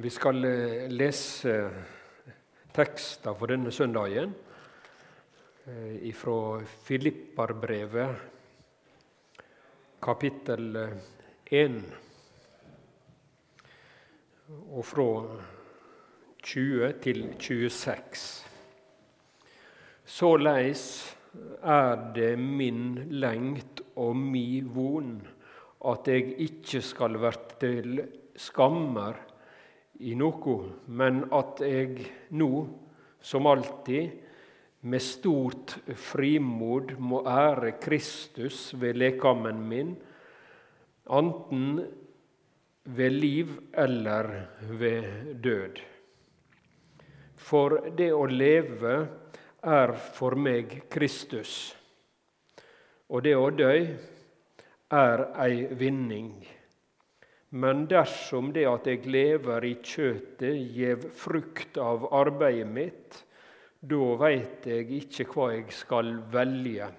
Vi skal eh, lese tekster for denne søndagen eh, fra Filipparbrevet, kapittel 1, og fra 20 til 26. Såleis er det min lengt og mi von at jeg ikke skal verte til skammer i noe, men at jeg nå, som alltid, med stort frimod må ære Kristus ved lekammen min, anten ved liv eller ved død. For det å leve er for meg Kristus, og det å dø er ei vinning. Men dersom det at jeg lever i kjøtet, gjev frukt av arbeidet mitt, da veit jeg ikke hva jeg skal velge.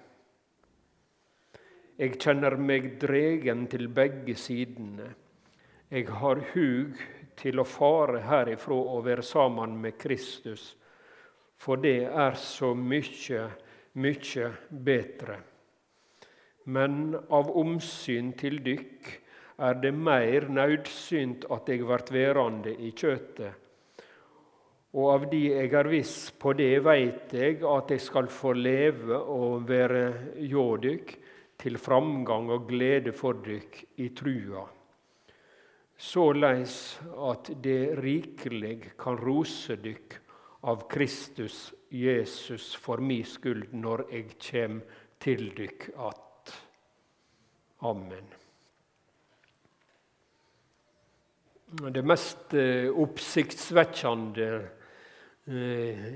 Jeg kjenner meg dregen til begge sidene. Jeg har hug til å fare herifra og være sammen med Kristus, for det er så mykje, mykje betre. Men av omsyn til dykk er det meir naudsynt at eg vert verande i kjøtet. Og av de eg er viss på det, veit eg at eg skal få leve og være hjå dykk til framgang og glede for dykk i trua. Såleis at det rikelig kan rose dykk av Kristus Jesus for mi skuld når eg kjem til dykk att. Amen. Det mest eh, oppsiktsvekkende eh,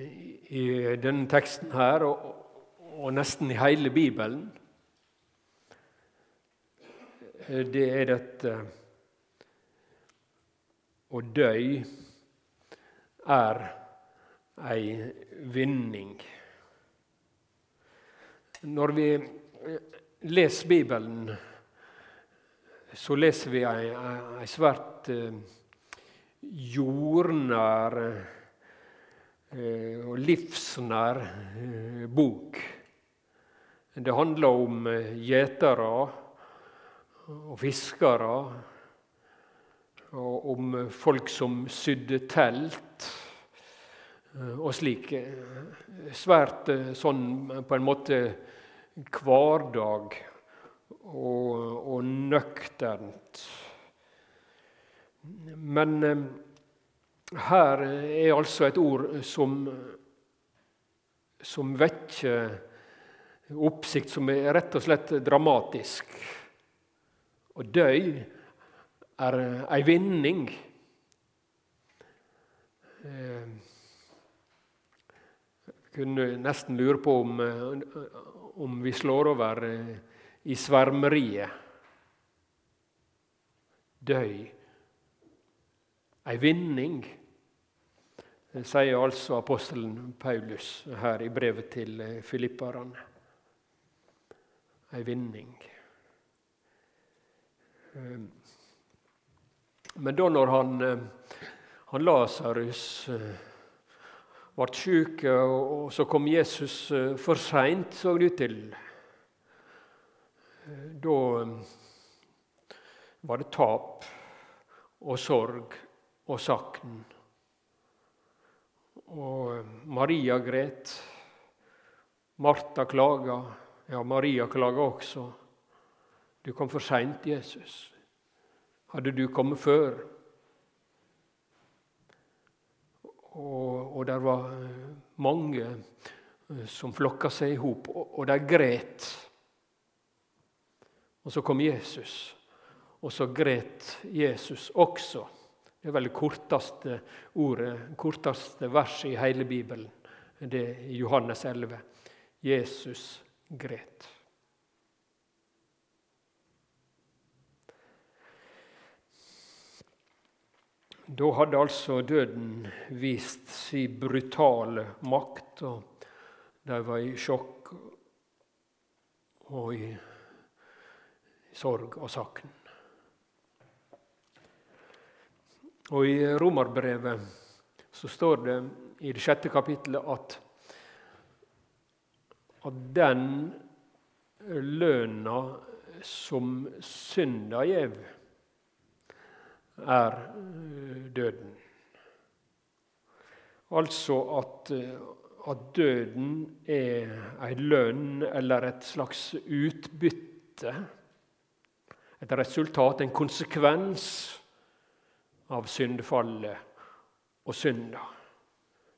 i denne teksten her, og nesten i hele Bibelen, eh, det er dette Å dø er ei vinning. Når vi leser Bibelen så leser vi ei, ei svært eh, jordnær eh, og livsnær eh, bok. Det handler om gjetere og fiskere, og om folk som sydde telt og slik. Svært sånn på en måte hverdag og, og nøkternt. Men eh, her er altså et ord som, som vekker oppsikt, som er rett og slett dramatisk. Å dø er ei vinning. Jeg eh, kunne nesten lure på om, om vi slår over i svermeriet. Døy. Ei vinning, sier altså apostelen Paulus her i brevet til filipperne. Ei vinning. Men da når han, han Lasarus ble syk, og så kom Jesus for seint, så det ut til da um, var det tap og sorg og sakn. Og um, Maria gret. Martha klaga. Ja, Maria klaga også. Du kom for seint, Jesus. Hadde du kommet før? Og, og der var uh, mange uh, som flokka seg i hop, og, og de gret. Og så kom Jesus, og så gret Jesus også. Det er vel det korteste ordet, korteste verset i hele Bibelen. Det er Johannes 11. Jesus gret. Da hadde altså døden vist sin brutale makt, og de var i sjokk og i sorg og sakn. Og I Romerbrevet så står det i det sjette kapittelet at, at den lønna som synda gjev, er døden. Altså at, at døden er ei lønn eller et slags utbytte. Et resultat, en konsekvens av syndefallet og synda.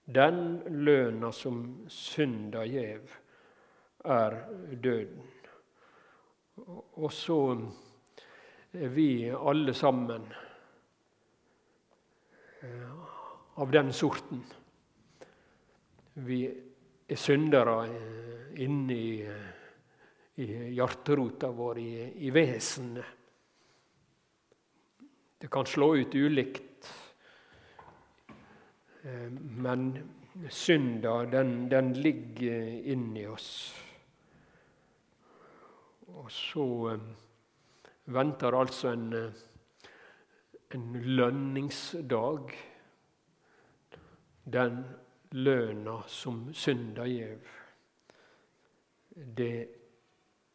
Den løna som synda gjev, er døden. Og så er vi alle sammen av den sorten. Vi er syndere inni i hjerterota vår, i, i vesenet. Det kan slå ut ulikt, eh, men synda, den, den ligger inni oss. Og så eh, venter altså en, eh, en lønningsdag den løna som synda gjev. Det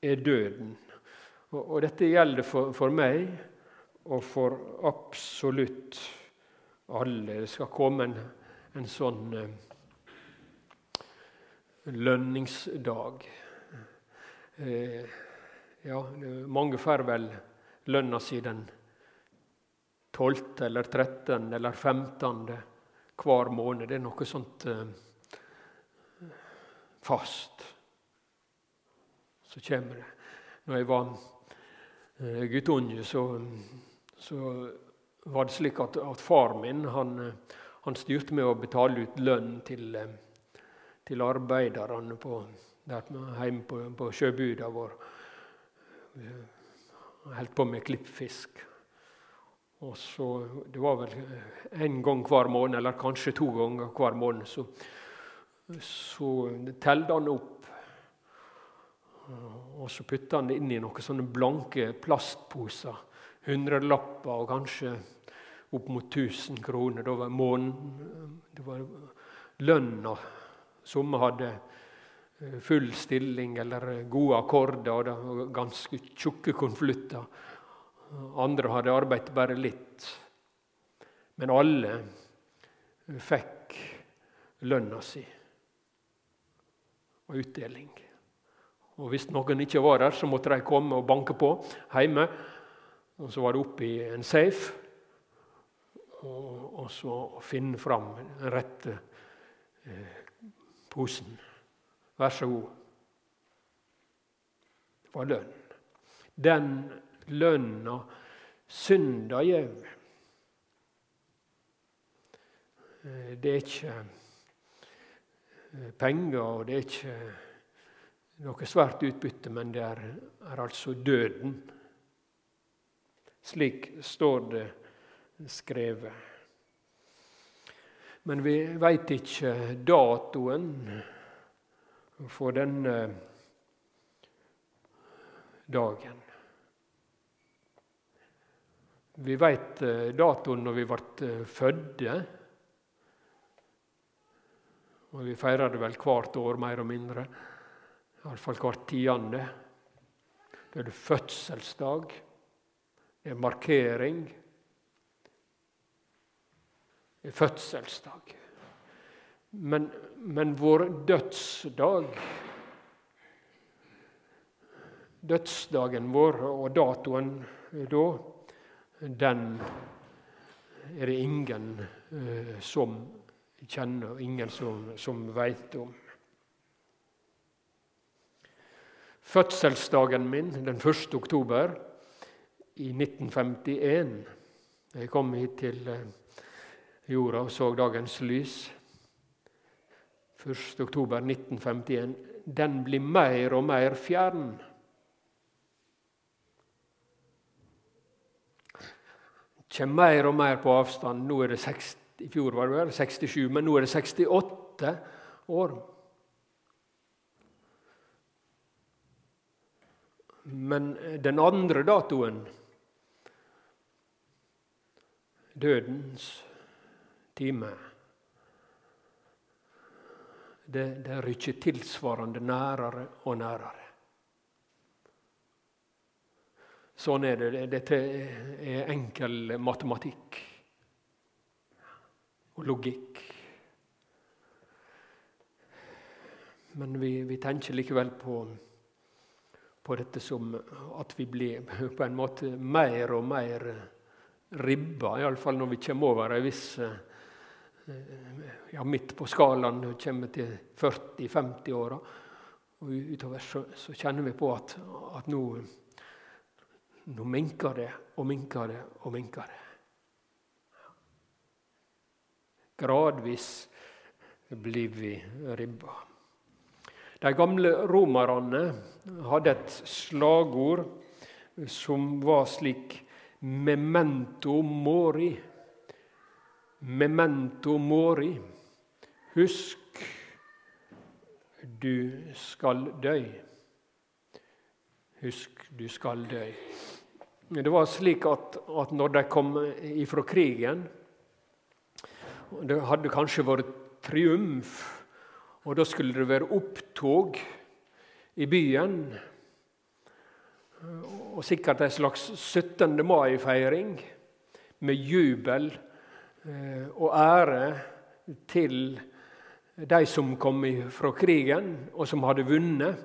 er døden. Og, og dette gjelder for, for, meg og for absolutt alle. Det skal komme en, en sånn eh, lønningsdag. Eh, ja, mange får vel lønna si den 12. eller 13. eller 15 hver måned. Det er noe sånt eh, fast. Så kommer det. Når jeg var eh, guttunge, så, så, var det slik at, at far min han, han, styrte med å betale ut lønn til, til arbeiderne på, der, hjemme på, på sjøbuda vår. Holdt på med klippfisk. Og så, Det var vel en gang hver måned, eller kanskje to ganger hver måned. Så, så telte han opp, og så putta han det inn i noen sånne blanke plastposer. Hundrelapper og kanskje opp mot 1000 kroner. Det var, måneden, det var lønna. Somme hadde eh, full stilling eller gode akkorder og ganske tjukke konvolutter. Andre hadde arbeidet bare litt. Men alle fikk lønna si og utdeling. Og Hvis noen ikke var der, så måtte de komme og banke på hjemme. Og Så var det oppi en safe, og, og så finne fram den rette eh, posen. Vær så god. Det var lønn. Den lønna synda gjev. Eh, det er ikke eh, penger, og det er ikke noe svært utbytte, men det er, er altså døden. Slik står det skrevet. Men vi veit ikke datoen for denne dagen. Vi veit eh, datoen når vi ble fødde. fødte. Og vi feirer det vel hvert år, mer og mindre. Iallfall hvert tiende. Det er det fødselsdag. Er markering. Er fødselsdag. Men, men vår dødsdag Dødsdagen vår og datoen da den er det ingen uh, som kjenner, ingen som, som veit om. Fødselsdagen min den 1. oktober i 1951 Jeg kom hit til uh, jorda og så dagens lys. 1. oktober 1951. Den blir mer og mer fjern. Kjem mer og mer på avstand. Nå er det 60, I fjor var det 67, men nå er det 68 år. Men den andre datoen dødens time. Det, det rykker tilsvarende nærere og nærere. Sånn er det. Dette er enkel matematikk og logikk. Men vi, vi tenker likevel på, på, dette som at vi blir på en måte mer og mer ribba, iallfall når vi kommer over ei viss ja, Midt på skalaen når vi kommer til 40-50-åra. Og utover så, så, kjenner vi på at, at nå, nå minker det og minker det og minker det. Gradvis blir vi ribba. De gamle romerne hadde et slagord som var slik Memento mori. Memento mori. Husk, du skal dø. Husk, du skal dø. Det var slik at, at når de kom ifra krigen det hadde kanskje vært triumf, og da skulle det være opptog i byen. Og sikkert en slags 17. mai-feiring med jubel eh, og ære til de som kom fra krigen, og som hadde vunnet.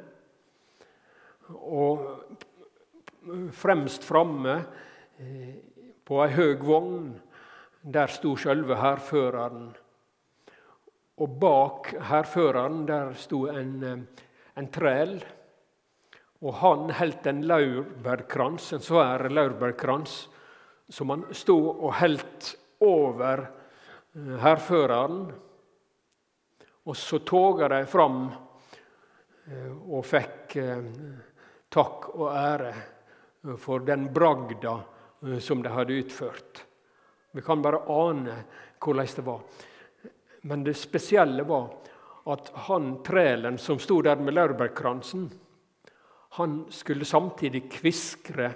Og fremst framme eh, på ei høg vogn der sto sjølve hærføreren. Og bak hærføreren der sto en, eh, en træl. Og han holdt en laurbærkrans, en svær laurbærkrans som han stod og holdt over eh, hærføreren. Og så toga de fram eh, og fikk takk og ære for den bragda som de hadde utført. Vi kan bare ane hvordan det var. Men det spesielle var at han trælen som sto der med laurbærkransen, han skulle samtidig kviskre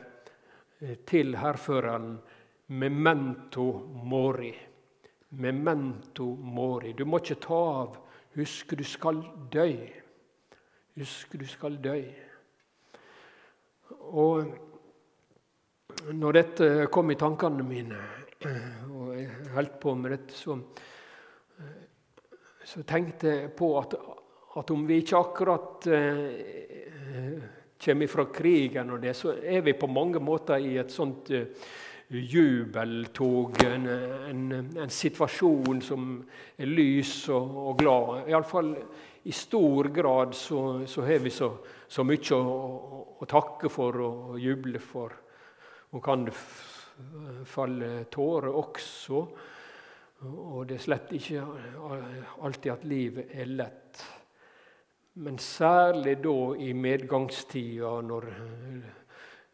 eh, til hærføreren 'memento mori'. Memento mori. Du må ikke ta av. Husk, du skal dø. Husk, du skal dø. Og når dette kom i tankene mine og jeg holdt på med dette, så, så tenkte jeg på at, at, om vi ikke akkurat eh, kommer fra krigen, og det, så er vi på mange måter i et sånt eh, jubeltog, en, en, en, situasjon som er lys og, og glad. Iallfall i stor grad så, så har vi så, så mye å, å, takke for og juble for. Og kan det falle tårer også. Og det er slett ikke alltid at livet er lett. Men særlig da i medgangstida, når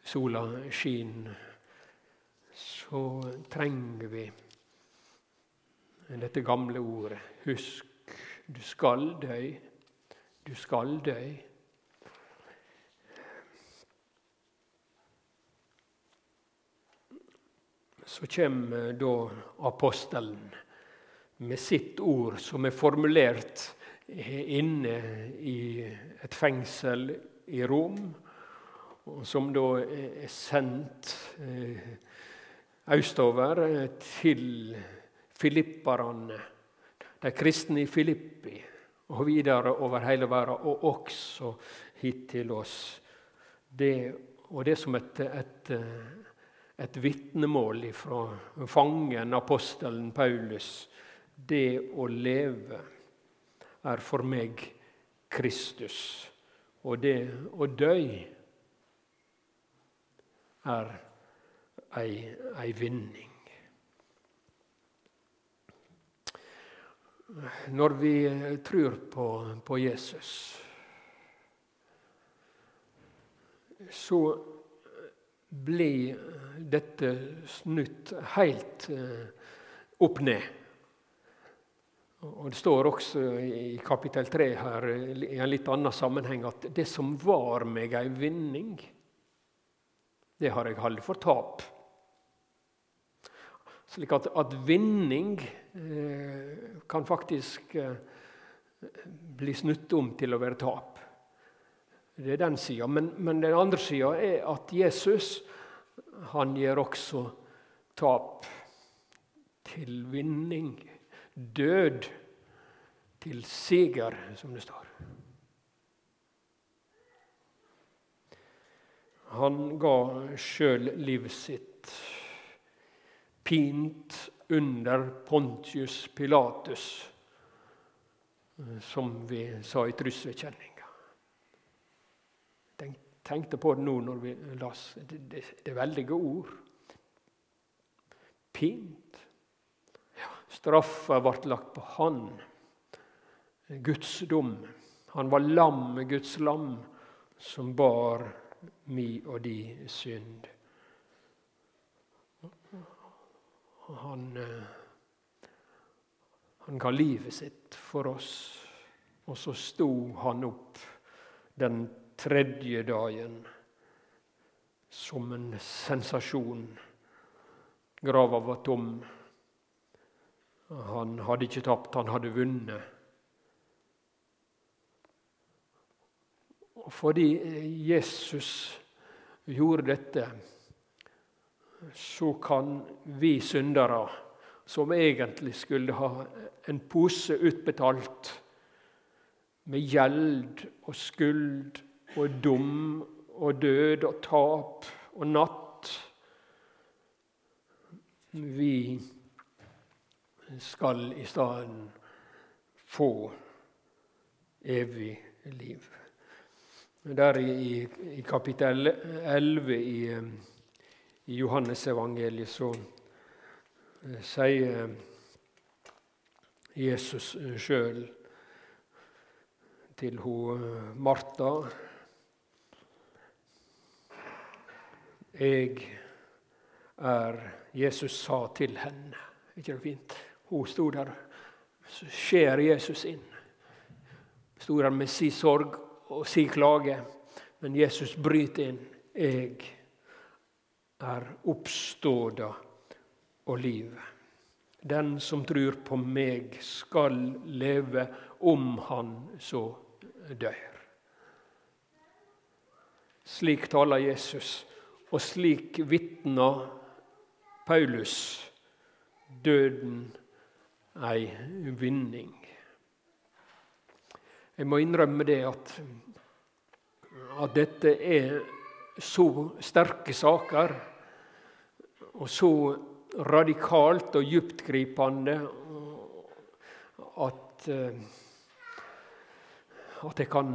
sola skinner, så trenger vi dette gamle ordet. Husk, du skal dø. Du skal dø. så kommer da apostelen med sitt ord, som er formulert inne i et fengsel i Rom, som da er sendt eh, østover til filipperne, de kristne i Filippi, og videre over hele verden, og også hit til oss. Det, og det som et, et et vitnemål fra fangen, apostelen Paulus. Det å leve er for meg Kristus, og det å dø er ei, ei vinning. Når vi tror på, på Jesus, så blir dette snutt helt eh, opp ned. Og Det står også i kapittel 3 her, i en litt annen sammenheng at det som var meg ei vinning, det har jeg holdt for tap. Slik at, at vinning eh, kan faktisk eh, bli snudd om til å være tap. Det er den sida. Men, men, den andre sida er at Jesus han gir også tap til vinning. Død til seger, som det står. Han ga sjøl livet sitt pint under Pontius Pilatus, som vi sa i trosbekjenninga. Tenkte på det nå når vi las. Det, det, det er veldige ord. Pint. Straffa ble lagt på han. Guds dom. Han var lam, Guds lam, som bar mi og di synd. Han, eh, han ga livet sitt for oss, og så sto han opp den tredje dagen som en sensasjon. Grava var tom. Han hadde ikke tapt, han hadde vunnet. Og fordi Jesus gjorde dette, så kan vi syndere, som egentlig skulle ha en pose utbetalt med gjeld og skuld og dum og død og tap og natt Vi skal i stedet få evig liv. Der i, i kapittel 11 i, i Johannesevangeliet så eh, sier Jesus sjøl til hun Martha Jeg er Jesus sa til henne. ikke det fint? Hun sto der. Så skjer Jesus inn. Sto der med sin sorg og si klage. Men Jesus bryter inn. Jeg er oppståda og livet. Den som tror på meg, skal leve om han så dør. Slik taler Jesus, og slik vitner Paulus døden ei vinning. Jeg må innrømme det at, at dette er så sterke saker og så radikalt og dyptgripende at, eh, at jeg kan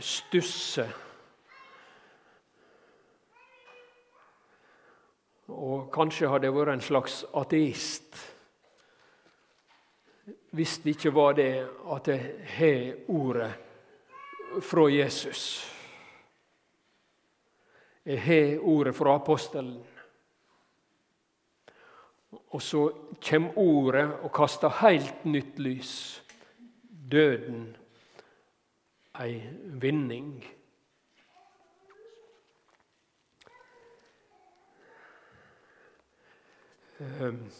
stusse. Og kanskje hadde det vært en slags ateist hvis det ikke var det at jeg har ordet fra Jesus. Jeg har ordet fra apostelen. Og så kommer ordet og kaster helt nytt lys. Døden ei vinning. Um,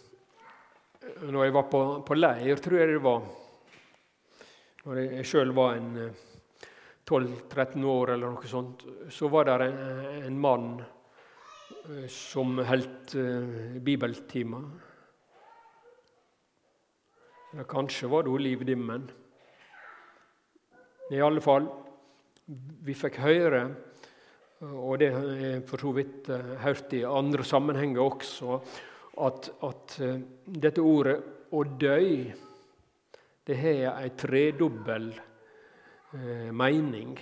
når jeg var på, på leir, tror jeg det var, når jeg sjøl var en 12-13 eh, år eller noe sånt, så var det en, en mann eh, som holdt uh, bibeltimer. Eller kanskje var det Liv Dimmen. I alle fall, vi fikk høre, og det jeg for så vidt hørt i andre sammenhenger også, at, at uh, dette ordet 'å døy' det har ei tredobbel eh, mening.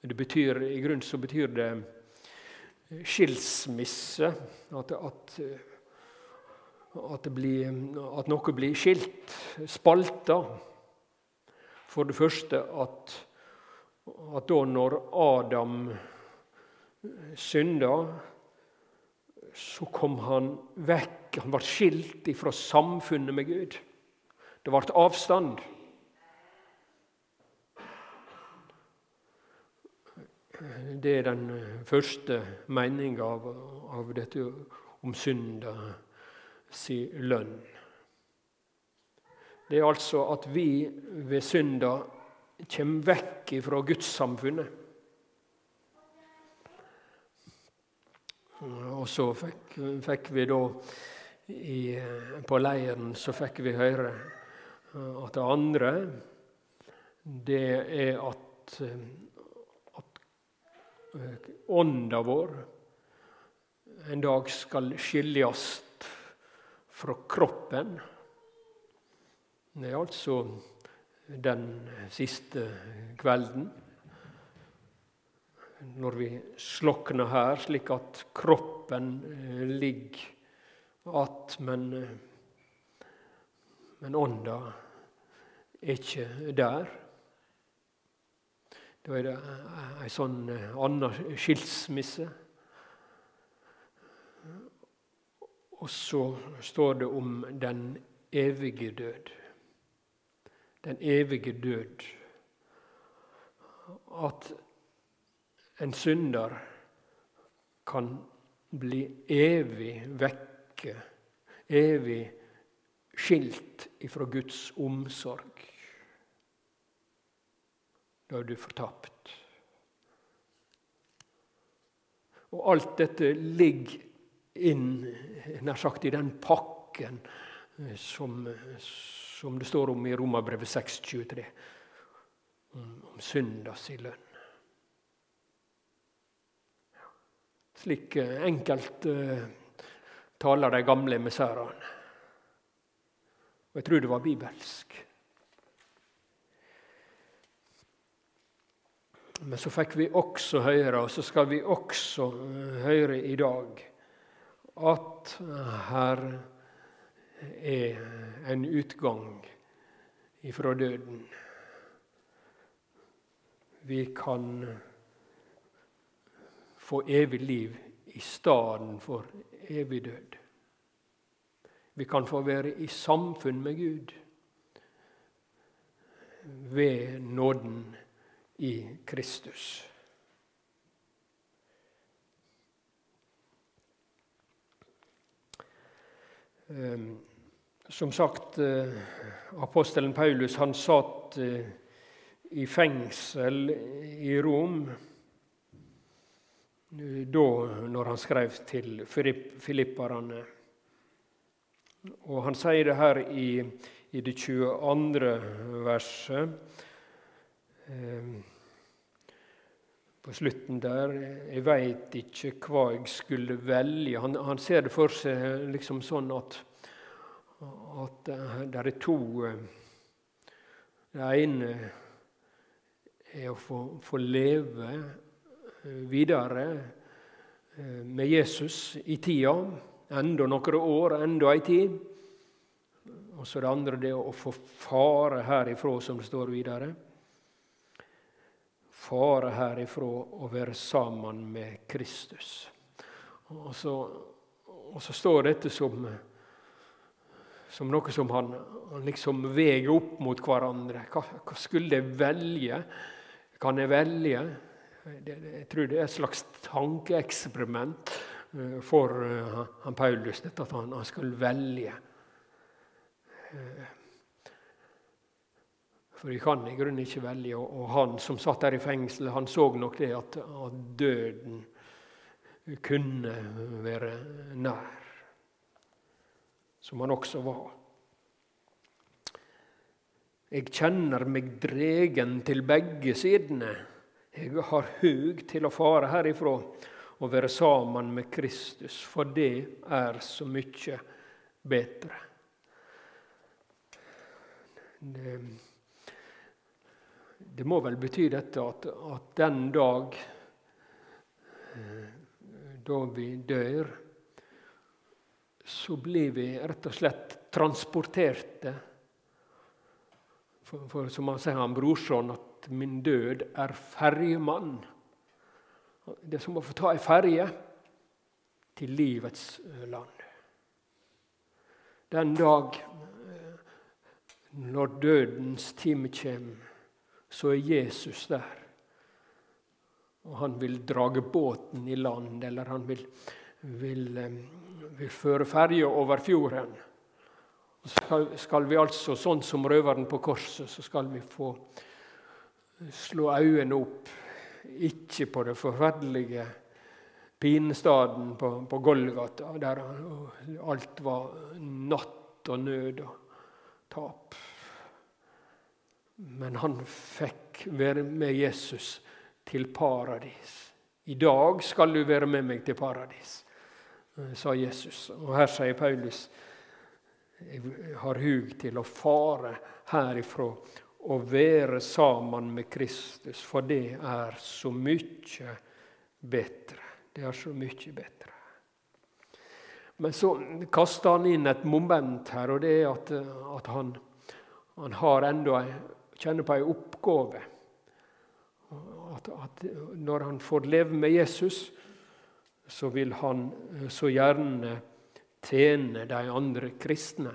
Det betyr, I grunnen så betyr det eh, skilsmisse. At, at, at, blir, at noe blir skilt, spalta. For det første at da når Adam synda, så kom han vekk han ble skilt fra samfunnet med Gud. Det ble avstand. Det er den første meninga av, av, dette om synda. lønn. Det er altså at vi ved synda kommer vekk fra gudssamfunnet. Og så fikk, fikk vi da i, På leiren så fikk vi høre at det andre det er at, at ånda vår en dag skal skilles fra kroppen. Det er altså den siste kvelden. Når vi slokner her, slik at kroppen eh, ligger att, men, men ånda er ikke der. Da er det ei sånn eh, anna skilsmisse. Og så står det om den evige død den evige død. At en synder kan bli evig vekke, evig skilt ifra Guds omsorg. Da er du fortapt. Og alt dette ligger inn nær sagt, i den pakken som, som det står om i Romerbrevet 6,23, om, om syndas i lønn. Slik eh, enkelt uh, taler de gamle emissærene. Og jeg tror det var bibelsk. Men så fikk vi også høre, og så skal vi også uh, høre i dag, at her er en utgang ifra døden. Vi kan få evig liv i stedet for evig død. Vi kan få være i samfunn med Gud ved nåden i Kristus. Um, som sagt, eh, apostelen Paulus han satt eh, i fengsel i Rom da når han skrev til filipperne. Og han sier det her i, i det 22. verset. Eh, på slutten der Jeg veit ikke hva jeg skulle velge. Han, han ser det for seg liksom sånn at at det er to eh, Det ene er å få, få leve eh, videre eh, med Jesus i tida. Enda noen år, enda ei tid. Og så det andre det å få fare herifra, som det står videre. Fare herifra og være sammen med Kristus. Og så, og så står dette som som noe som han, han liksom veier opp mot hverandre. Hva, hva, skulle jeg velge? Kan jeg velge? Jeg tror det er et slags tankeeksperiment uh, for uh, han Paulus, dette at han, han skulle velge. Uh, for vi kan i grunnen ikke velge. Og, han som satt der i fengsel, han så nok det at, at døden kunne være nær som han også var. Jeg kjenner meg dregen til begge sidene. Jeg har hug til å fare herifra og være sammen med Kristus, for det er så mye bedre. Det, det må vel bety dette at, at den dag eh, da vi dør så blir vi rett og slett transporterte. For, for som han sier han brorson, at 'min død er ferjemann'. Det er som å få ta ei ferje til livets land. Den dag eh, når dødens time kommer, så er Jesus der. Og han vil drage båten i land, eller han vil vil, vil føre ferja over fjorden. Skal, skal vi altså, sånn som røveren på korset, så skal vi få slå øynene opp, ikke på det forferdelige pinestaden på, på Golgata, der alt var natt og nød og tap. Men han fikk være med Jesus til paradis. I dag skal du være med meg til paradis, sa Jesus. Og her sier Paulus jeg har hug til å fare herifra og være sammen med Kristus, for det er så mye bedre. Det er så mye bedre. Men så kaster han inn et moment her, og det er at, at han, han har enda kjenner på ei oppgave. At, at, når han får leve med Jesus, så vil han så gjerne tjene de andre kristne.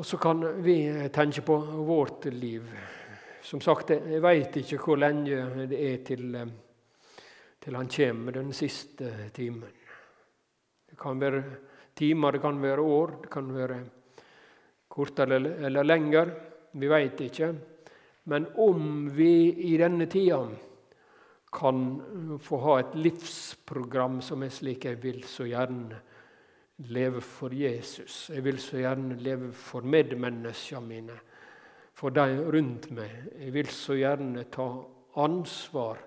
Og så kan vi tenke på vårt liv. Som sagt, jeg veit ikke hvor lenge det er til til han kommer den siste timen. Det kan være timer, det kan være år, det kan være kortere eller, lenger. Vi veit ikke. Men om vi i denne tida kan få ha et livsprogram som er slik jeg vil så gjerne leve for Jesus. Jeg vil så gjerne leve for medmenneskene mine, for de rundt meg. Jeg vil så gjerne ta ansvar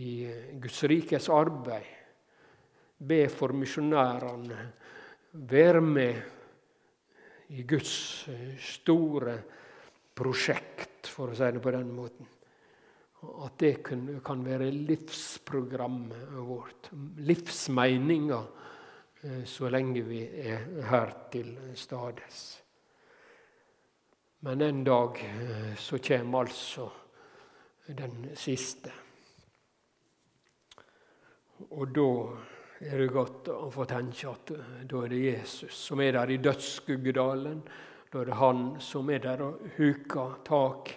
i Guds rikes arbeid. Be for misjonærene. Være med i Guds store prosjekt, for å si det på den måten. At det kan være livsprogrammet vårt. Livsmeninga så lenge vi er her til stades. Men en dag eh, så kommer altså den siste. Og da er det godt å få tenke at eh, da er det Jesus som er der i dødsskuggedalen. Da er det han som er der og huker tak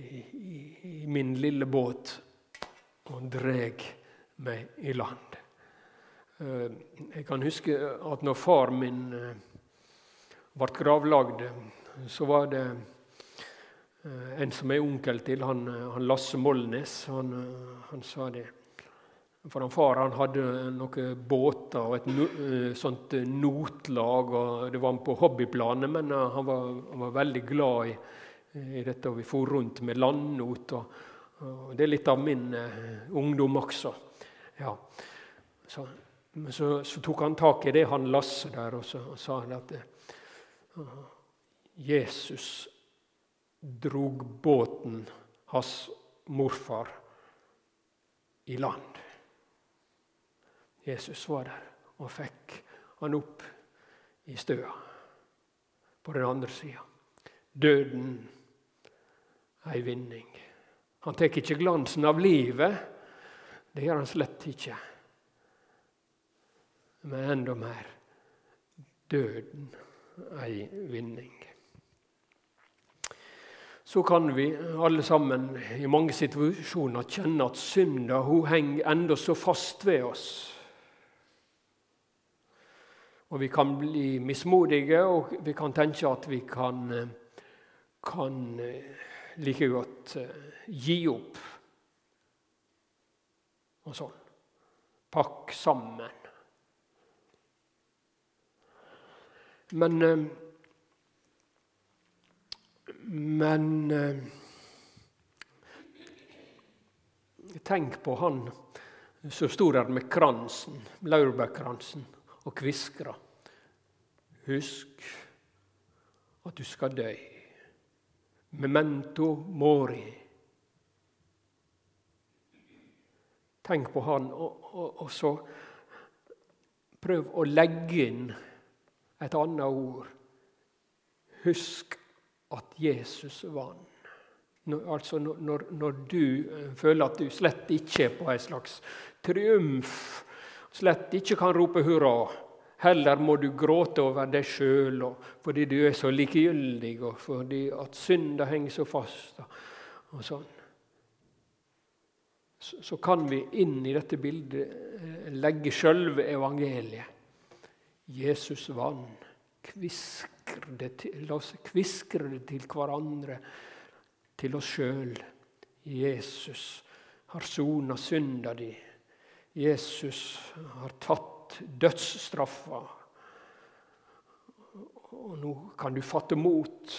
i, i min lille båt og dreg meg i land. Eh, jeg kan huske at når far min eh, ble gravlagd, så var det en som er onkel til han, han Lasse Molnes. Han, han sa det. For han far han hadde noen båter og et no, sånt eh, notlag. og Det var på hobbyplanet, men han, var, han, var, veldig glad i, i dette. og Vi for rundt med landnot. Og, og det er litt av min ungdom også. Ja. Så, så, så, tok han tak i det, han Lasse der, og så sa han at Jesus drog båten hans morfar i land. Jesus var der og fikk han opp i støa på den andre sida. Døden ei vinning. Han tar ikke glansen av livet. Det gjør han slett ikke. Men enda mer døden ei vinning. Så kan vi alle sammen i mange situasjoner kjenne at synda henger enda så fast ved oss og vi kan bli mismodige, og vi kan tenke at vi kan, kan like godt eh, gi opp. Og sånn. Pakk sammen. Men Men tenk på han som sto der med kransen, laurbærkransen og kviskra. Husk at du skal dø. Memento mori. Tenk på han, og, og, og så prøv å legge inn et annet ord. Husk at Jesus vant. Når, altså når, når, du eh, føler at du slett ikke er på en slags triumf slett ikke kan rope hurra. Heller må du gråte over deg sjøl fordi du er så likegyldig, og fordi at synda henger så fast. og sånn. så kan vi inn i dette bildet eh, legge sjølve evangeliet. Jesus vann. Kvisker det til, oss kviskre det til hverandre, til oss sjøl. Jesus har sona synda di. Jesus har tatt dødsstraffa. Og nå kan du fatte mot.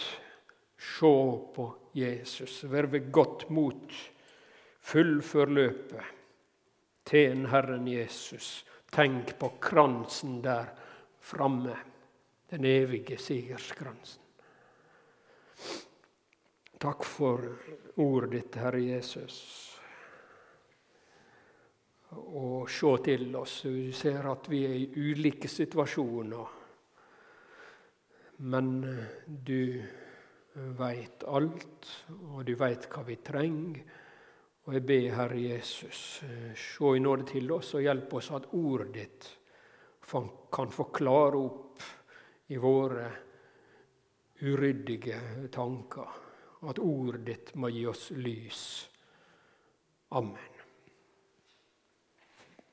Se på Jesus. Vær ved godt mot. Fullfør løpet. Tjen Herren Jesus. Tenk på kransen der framme. Den evige sigerskransen. Takk for ordet ditt, Herre Jesus. Og se til oss. Du ser at vi er i ulike situasjoner. Men du veit alt, og du veit hva vi trenger. Og jeg ber, Herre Jesus, se i nåde til oss og hjelp oss at ordet ditt kan få klare opp i våre uryddige tanker. At ordet ditt må gi oss lys. Amen.